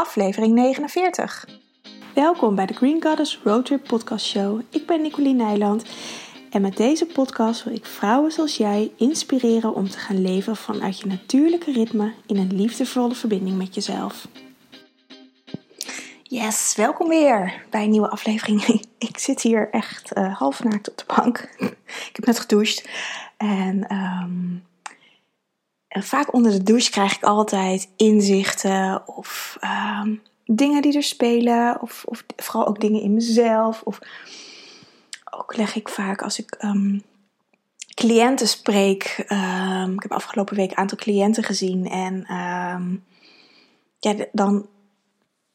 aflevering 49. Welkom bij de Green Goddess Roadtrip Podcast Show. Ik ben Nicoline Nijland en met deze podcast wil ik vrouwen zoals jij inspireren om te gaan leven vanuit je natuurlijke ritme in een liefdevolle verbinding met jezelf. Yes, welkom weer bij een nieuwe aflevering. Ik zit hier echt uh, half naakt op de bank. Ik heb net gedoucht en um, vaak onder de douche krijg ik altijd inzichten of um, dingen die er spelen. Of, of, vooral ook dingen in mezelf. Of ook leg ik vaak als ik um, cliënten spreek. Um, ik heb afgelopen week een aantal cliënten gezien. En ja, dan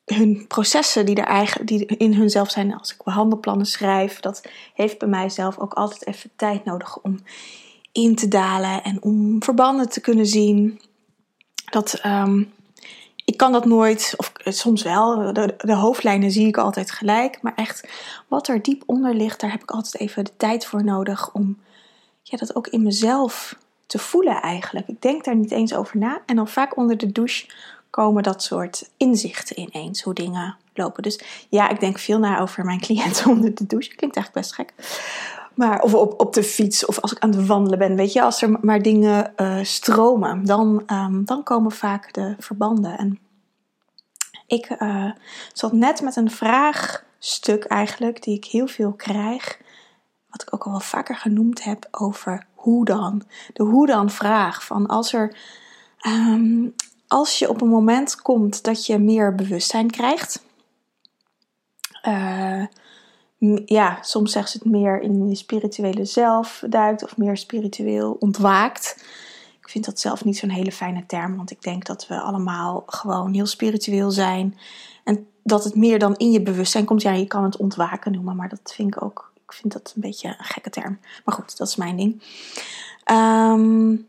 hun processen die er eigenlijk die in hunzelf zijn als ik behandelplannen schrijf. Dat heeft bij mijzelf ook altijd even tijd nodig om in te dalen en om verbanden te kunnen zien. Dat, um, ik kan dat nooit, of soms wel, de, de, hoofdlijnen zie ik altijd gelijk. Maar echt, wat er diep onder ligt, daar heb ik altijd even de tijd voor nodig om ja, dat ook in mezelf te voelen eigenlijk. Ik denk daar niet eens over na. En dan vaak onder de douche komen dat soort inzichten ineens, hoe dingen lopen. Dus ja, ik denk veel na over mijn cliënten onder de douche. Klinkt eigenlijk best gek. Maar, of op, op de fiets, of als ik aan het wandelen ben. Weet je, als er maar dingen uh, stromen, dan, um, dan komen vaak de verbanden. En ik uh, zat net met een vraagstuk eigenlijk, die ik heel veel krijg. Wat ik ook al wel vaker genoemd heb over hoe dan. De hoe dan vraag. Van als er. Um, als je op een moment komt dat je meer bewustzijn krijgt. Uh, ja, soms zegt ze het meer in je spirituele zelf duikt of meer spiritueel ontwaakt. Ik vind dat zelf niet zo'n hele fijne term, want ik denk dat we allemaal gewoon heel spiritueel zijn. En dat het meer dan in je bewustzijn komt. Ja, je kan het ontwaken noemen, maar dat vind ik ook. Ik vind dat een beetje een gekke term. Maar goed, dat is mijn ding. Um,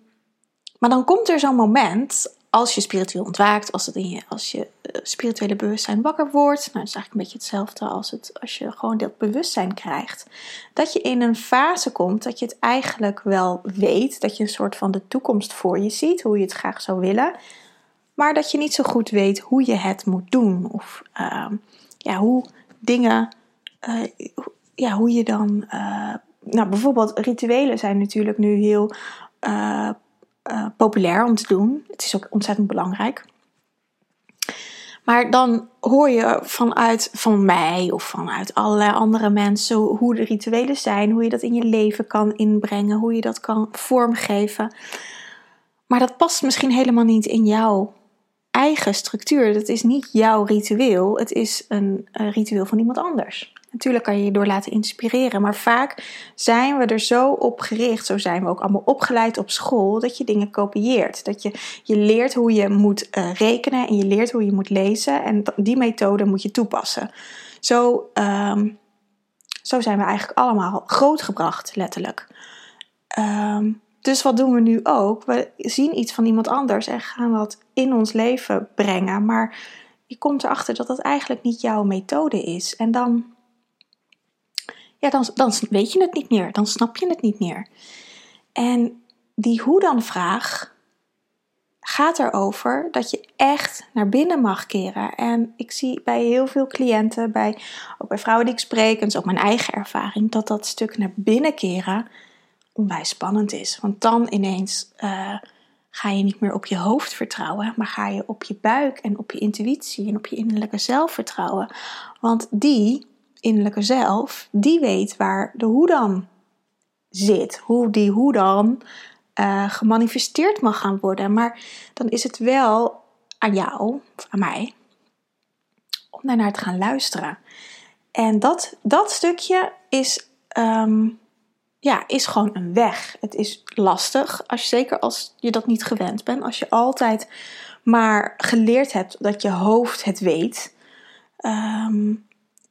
maar dan komt er zo'n moment als je spiritueel ontwaakt, als, het in je, als je uh, spirituele bewustzijn wakker wordt, nou, dat is eigenlijk een beetje hetzelfde als, het, als je gewoon dat bewustzijn krijgt, dat je in een fase komt dat je het eigenlijk wel weet, dat je een soort van de toekomst voor je ziet, hoe je het graag zou willen, maar dat je niet zo goed weet hoe je het moet doen of uh, ja, hoe dingen, uh, ja, hoe je dan, uh, nou bijvoorbeeld rituelen zijn natuurlijk nu heel populair om te doen. Het is ook ontzettend belangrijk. Maar dan hoor je vanuit van mij of vanuit allerlei andere mensen hoe de rituelen zijn, hoe je dat in je leven kan inbrengen, hoe je dat kan vormgeven. Maar dat past misschien helemaal niet in jouw eigen structuur. Dat is niet jouw ritueel, het is een, een ritueel van iemand anders. Natuurlijk kan je je door laten inspireren, maar vaak zijn we er zo op gericht, zo zijn we ook allemaal opgeleid op school, dat je dingen kopieert. Dat je, je leert hoe je moet uh, rekenen en je leert hoe je moet lezen en die methode moet je toepassen. Zo, um, zo zijn we eigenlijk allemaal grootgebracht, letterlijk. Um, dus wat doen we nu ook? We zien iets van iemand anders en gaan dat in ons leven brengen, maar je komt erachter dat dat eigenlijk niet jouw methode is. En dan ja, dan, dan weet je het niet meer. Dan snap je het niet meer. En die hoe dan vraag gaat erover dat je echt naar binnen mag keren. En ik zie bij heel veel cliënten, bij, ook bij vrouwen die ik spreek, en is ook mijn eigen ervaring, dat dat stuk naar binnen keren onwijs spannend is. Want dan ineens uh, ga je niet meer op je hoofd vertrouwen, maar ga je op je buik en op je intuïtie en op je innerlijke zelf vertrouwen. Want die innerlijke zelf, die weet waar de hoe dan zit. Hoe die hoe dan uh, gemanifesteerd mag gaan worden. Maar dan is het wel aan jou, of aan mij, om daarnaar te gaan luisteren. En dat, dat stukje is, um, ja, is gewoon een weg. Het is lastig, als, zeker als je dat niet gewend bent. Als je altijd maar geleerd hebt dat je hoofd het weet. Um,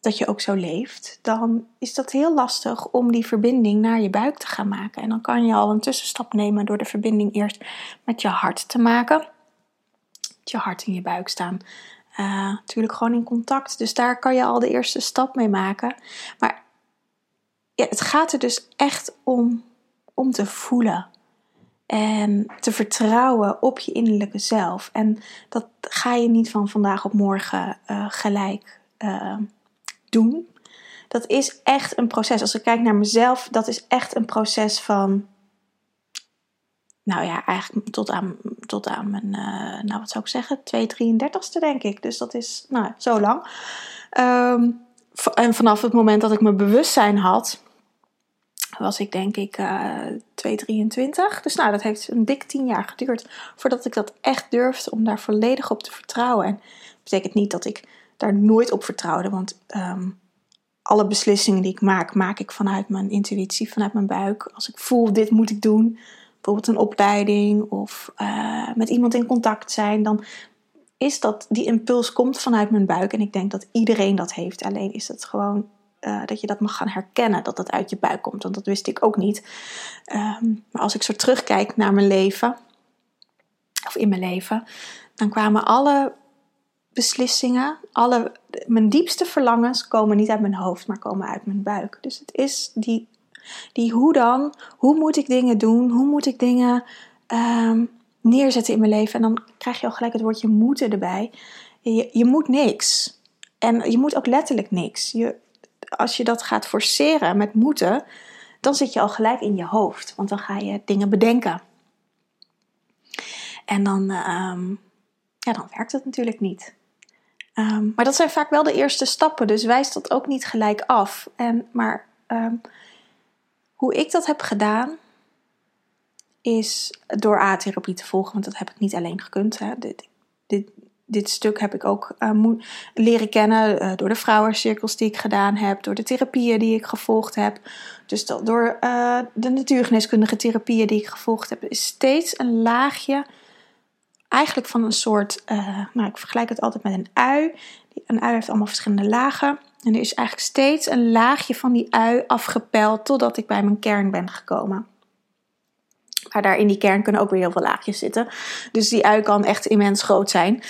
dat je ook zo leeft, dan is dat heel lastig om die verbinding naar je buik te gaan maken. En dan kan je al een tussenstap nemen door de verbinding eerst met je hart te maken. Je hart in je buik staan. Uh, natuurlijk gewoon in contact. Dus daar kan je al de eerste stap mee maken. Maar ja, het gaat er dus echt om, om te voelen. En te vertrouwen op je innerlijke zelf. En dat ga je niet van vandaag op morgen uh, gelijk uh, doen. Dat is echt een proces. Als ik kijk naar mezelf, dat is echt een proces van. Nou ja, eigenlijk tot aan, tot aan mijn, uh, nou wat zou ik zeggen, 233ste denk ik. Dus dat is, nou, zo lang. Um, en vanaf het moment dat ik mijn bewustzijn had, was ik denk ik uh, 223. Dus nou, dat heeft een dik tien jaar geduurd voordat ik dat echt durfde om daar volledig op te vertrouwen. En dat betekent niet dat ik daar nooit op vertrouwde, want um, alle beslissingen die ik maak, maak ik vanuit mijn intuïtie, vanuit mijn buik. Als ik voel, dit moet ik doen, bijvoorbeeld een opleiding of uh, met iemand in contact zijn, dan is dat die impuls komt vanuit mijn buik. En ik denk dat iedereen dat heeft. Alleen is het gewoon uh, dat je dat mag gaan herkennen, dat dat uit je buik komt. Want dat wist ik ook niet. Um, maar als ik zo terugkijk naar mijn leven, of in mijn leven, dan kwamen alle beslissingen, alle, mijn diepste verlangens komen niet uit mijn hoofd, maar komen uit mijn buik. Dus het is die, die hoe dan, hoe moet ik dingen doen, hoe moet ik dingen um, neerzetten in mijn leven. En dan krijg je al gelijk het woordje moeten erbij. Je, je moet niks. En je moet ook letterlijk niks. Je, als je dat gaat forceren met moeten, dan zit je al gelijk in je hoofd. Want dan ga je dingen bedenken. En dan, um, ja, dan werkt het natuurlijk niet. Um, maar dat zijn vaak wel de eerste stappen, dus wijst dat ook niet gelijk af. En, maar um, hoe ik dat heb gedaan, is door A-therapie te volgen, want dat heb ik niet alleen gekund. Hè. Dit, dit, dit stuk heb ik ook uh, leren kennen uh, door de vrouwencirkels die ik gedaan heb, door de therapieën die ik gevolgd heb. Dus door uh, de natuurgeneeskundige therapieën die ik gevolgd heb, is steeds een laagje, eigenlijk van een soort, nou ik vergelijk het altijd met een ui. Een ui heeft allemaal verschillende lagen. En er is eigenlijk steeds een laagje van die ui afgepeld totdat ik bij mijn kern ben gekomen. Maar daar in die kern kunnen ook weer heel veel laagjes zitten. Dus die ui kan echt immens groot zijn.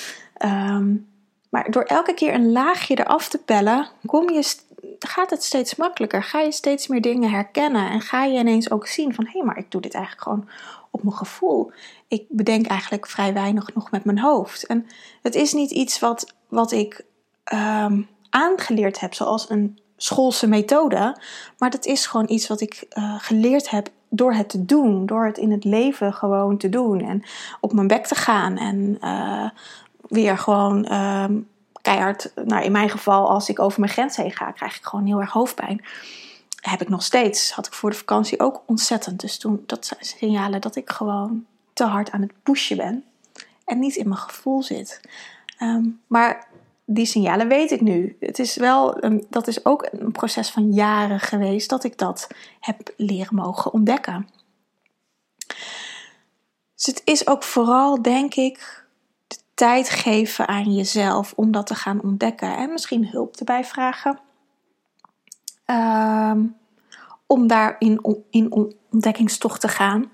Um, maar door elke keer een laagje eraf te pellen, kom je, gaat het steeds makkelijker. Ga je steeds meer dingen herkennen. En ga je ineens ook zien van... hé, hey, maar ik doe dit eigenlijk gewoon op mijn gevoel. Ik bedenk eigenlijk vrij weinig nog met mijn hoofd. En het is niet iets wat, wat ik um, aangeleerd heb, zoals een schoolse methode. Maar dat is gewoon iets wat ik uh, geleerd heb door het te doen, door het in het leven gewoon te doen en op mijn bek te gaan en uh, weer gewoon uh, keihard, nou in mijn geval als ik over mijn grens heen ga, krijg ik gewoon heel erg hoofdpijn. Heb ik nog steeds, had ik voor de vakantie ook ontzettend. Dus toen, dat zijn signalen dat ik gewoon te hard aan het pushen ben en niet in mijn gevoel zit. Um, maar die signalen weet ik nu. Het is wel, dat is ook een proces van jaren geweest dat ik dat heb leren mogen ontdekken. Dus het is ook vooral, denk ik, de tijd geven aan jezelf om dat te gaan ontdekken en misschien hulp erbij vragen. Um, om daar in, in ontdekkingstocht te gaan.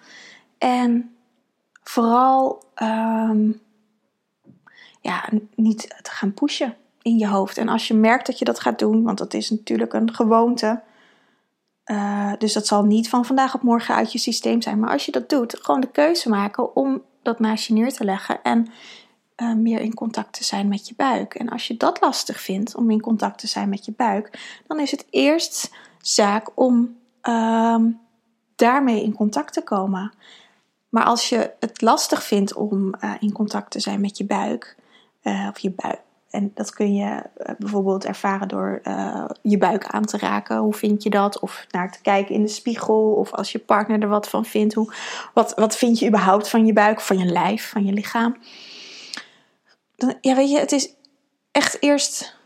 En vooral um, ja, niet te gaan pushen in je hoofd. En als je merkt dat je dat gaat doen, want dat is natuurlijk een gewoonte. Uh, dus dat zal niet van vandaag op morgen uit je systeem zijn. Maar als je dat doet, gewoon de keuze maken om dat naast je neer te leggen en uh, meer in contact te zijn met je buik. En als je dat lastig vindt om in contact te zijn met je buik, dan is het eerst zaak om uh, daarmee in contact te komen. Maar als je het lastig vindt om uh, in contact te zijn met je buik, uh, of je buik. En dat kun je bijvoorbeeld ervaren door je buik aan te raken. Hoe vind je dat? Of naar te kijken in de spiegel. Of als je partner er wat van vindt. Hoe, wat, wat vind je überhaupt van je buik, van je lijf, van je lichaam? Ja, weet je, het is echt eerst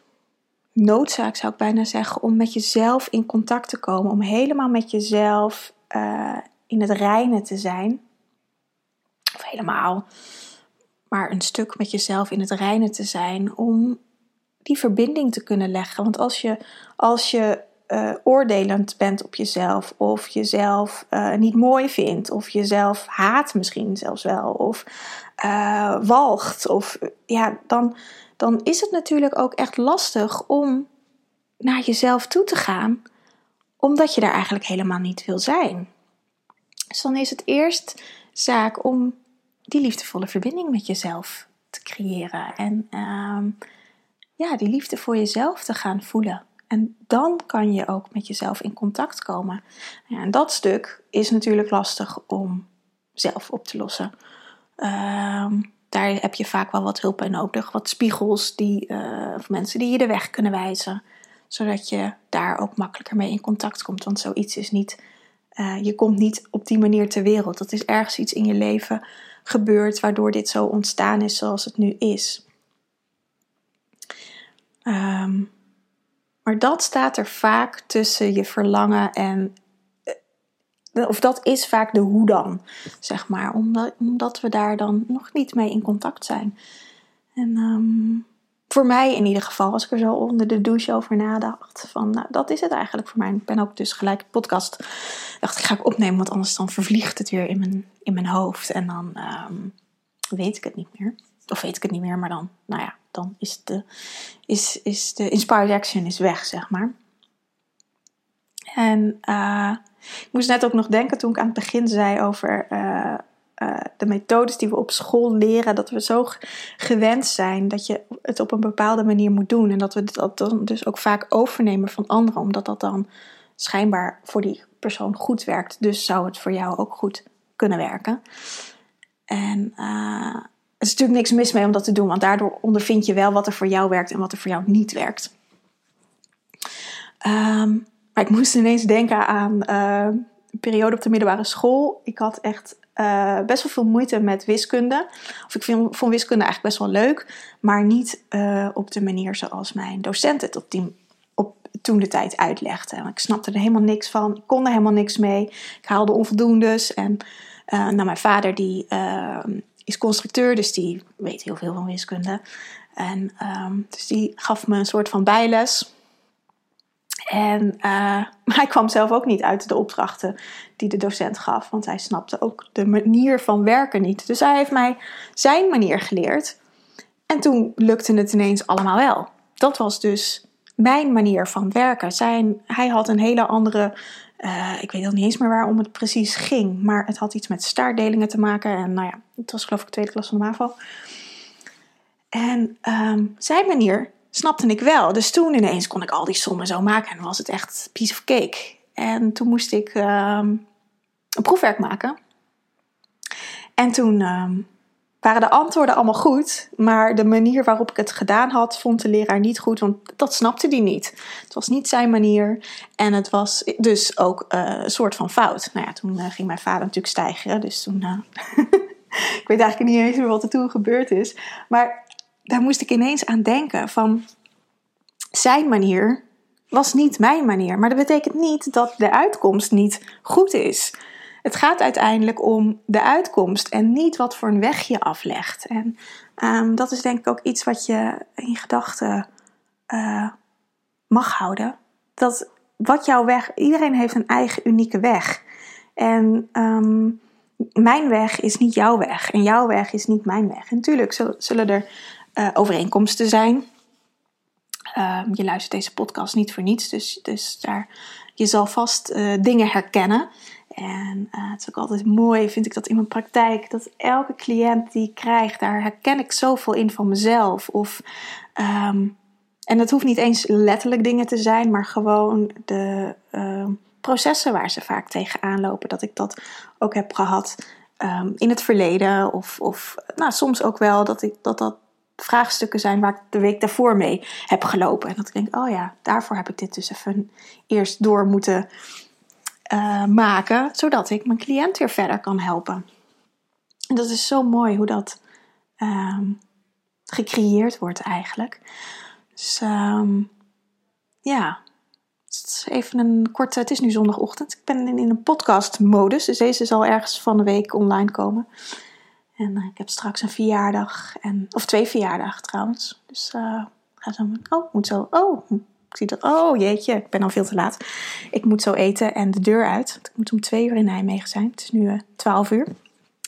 noodzaak, zou ik bijna zeggen, om met jezelf in contact te komen. Om helemaal met jezelf in het reinen te zijn. Of helemaal maar een stuk met jezelf in het reinen te zijn om die verbinding te kunnen leggen. Want als je, als je uh, oordelend bent op jezelf, of jezelf uh, niet mooi vindt, of jezelf haat misschien zelfs wel, of uh, walgt, of ja, dan, dan is het natuurlijk ook echt lastig om naar jezelf toe te gaan, omdat je daar eigenlijk helemaal niet wil zijn. Dus dan is het eerst zaak om die liefdevolle verbinding met jezelf te creëren. En ehm, ja, die liefde voor jezelf te gaan voelen. En dan kan je ook met jezelf in contact komen. Ja, en dat stuk is natuurlijk lastig om zelf op te lossen. Ehm, daar heb je vaak wel wat hulp bij nodig. Wat spiegels die, uh, of mensen die je de weg kunnen wijzen. Zodat je daar ook makkelijker mee in contact komt. Want zoiets is niet, uh, je komt niet op die manier ter wereld. Dat is ergens iets in je leven gebeurd waardoor dit zo ontstaan is zoals het nu is. Um, maar dat staat er vaak tussen je verlangen en. Eh, of dat is vaak de hoe dan, zeg maar. Omdat, omdat we daar dan nog niet mee in contact zijn. En um, voor mij in ieder geval, als ik er zo onder de douche over nadacht, van nou, dat is het eigenlijk voor mij. Ik ben ook dus gelijk de podcast, dacht ik ga ik opnemen, want anders dan vervliegt het weer in mijn, in mijn hoofd. En dan um, weet ik het niet meer. Of weet ik het niet meer, maar dan, nou ja, dan is de, is, is de inspired action is weg, zeg maar. En uh, ik moest net ook nog denken toen ik aan het begin zei over uh, uh, de methodes die we op school leren, dat we zo gewend zijn dat je het op een bepaalde manier moet doen. En dat we dat dan dus ook vaak overnemen van anderen, omdat dat dan schijnbaar voor die persoon goed werkt. Dus zou het voor jou ook goed kunnen werken. En is natuurlijk niks mis mee om dat te doen, want daardoor ondervind je wel wat er voor jou werkt en wat er voor jou niet werkt. Um, maar ik moest ineens denken aan uh, een periode op de middelbare school. Ik had echt uh, best wel veel moeite met wiskunde. Of ik vind, vond wiskunde eigenlijk best wel leuk, maar niet uh, op de manier zoals mijn docent het op, die, toen de tijd uitlegde. Ik snapte er helemaal niks van, ik kon er helemaal niks mee. Ik haalde onvoldoendes en nou, mijn vader die ehm, is constructeur, dus die weet heel veel van wiskunde. En um, dus die gaf me een soort van bijles. En uh, hij kwam zelf ook niet uit de opdrachten die de docent gaf, want hij snapte ook de manier van werken niet. Dus hij heeft mij zijn manier geleerd. En toen lukte het ineens allemaal wel. Dat was dus mijn manier van werken. Zijn, hij had een hele andere uh, ik weet al niet eens meer waarom het precies ging. Maar het had iets met staartdelingen te maken. En nou ja, het was geloof ik tweede klas van de MAVO. En um, zijn manier snapte ik wel. Dus toen ineens kon ik al die sommen zo maken. En was het echt piece of cake. En toen moest ik um, een proefwerk maken. En toen um, waren de antwoorden allemaal goed, maar de manier waarop ik het gedaan had, vond de leraar niet goed, want dat snapte hij niet. Het was niet zijn manier en het was dus ook uh, een soort van fout. Nou ja, toen uh, ging mijn vader natuurlijk stijgen, dus toen. Uh, ik weet eigenlijk niet eens meer wat er toen gebeurd is, maar daar moest ik ineens aan denken van zijn manier was niet mijn manier, maar dat betekent niet dat de uitkomst niet goed is. Het gaat uiteindelijk om de uitkomst en niet wat voor een weg je aflegt. En um, dat is denk ik ook iets wat je in gedachten uh, mag houden. Dat wat jouw weg, iedereen heeft een eigen unieke weg. En um, mijn weg is niet jouw weg en jouw weg is niet mijn weg. En natuurlijk zullen er uh, overeenkomsten zijn. Um, je luistert deze podcast niet voor niets, dus, dus daar, je zal vast uh, dingen herkennen. En uh, het is ook altijd mooi, vind ik dat in mijn praktijk, dat elke cliënt die ik krijg, daar herken ik zoveel in van mezelf. Of, um, en het hoeft niet eens letterlijk dingen te zijn, maar gewoon de uh, processen waar ze vaak tegenaan lopen. Dat ik dat ook heb gehad um, in het verleden. Of, of nou, soms ook wel dat, ik, dat dat vraagstukken zijn waar ik de week daarvoor mee heb gelopen. En dat ik denk, oh ja, daarvoor heb ik dit dus even eerst door moeten uh, maken, zodat ik mijn cliënt weer verder kan helpen. En dat is zo mooi hoe dat um, gecreëerd wordt eigenlijk. Dus um, ja, het is even een korte. Het is nu zondagochtend. Ik ben in een podcast-modus, dus deze zal ergens van de week online komen. En uh, ik heb straks een verjaardag, en, of twee verjaardagen trouwens. Dus uh, ga zo. Oh, moet zo. Oh, ik zie dat, oh jeetje, ik ben al veel te laat. Ik moet zo eten en de deur uit. Ik moet om twee uur in Nijmegen zijn. Het is nu uh, twaalf uur.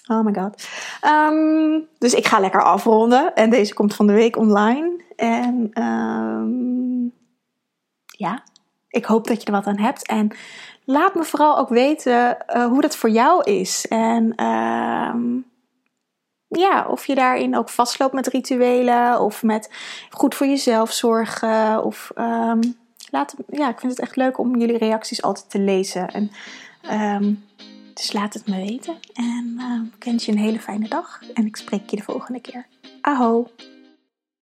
Oh my god. Um, dus ik ga lekker afronden. En deze komt van de week online. En um, ja, ik hoop dat je er wat aan hebt. En laat me vooral ook weten uh, hoe dat voor jou is. En ehm, ja, of je daarin ook vastloopt met rituelen of met goed voor jezelf zorgen. Of um, laat, ja, ik vind het echt leuk om jullie reacties altijd te lezen. En, um, dus laat het me weten. En uh, ik wens je een hele fijne dag. En ik spreek je de volgende keer. Aho!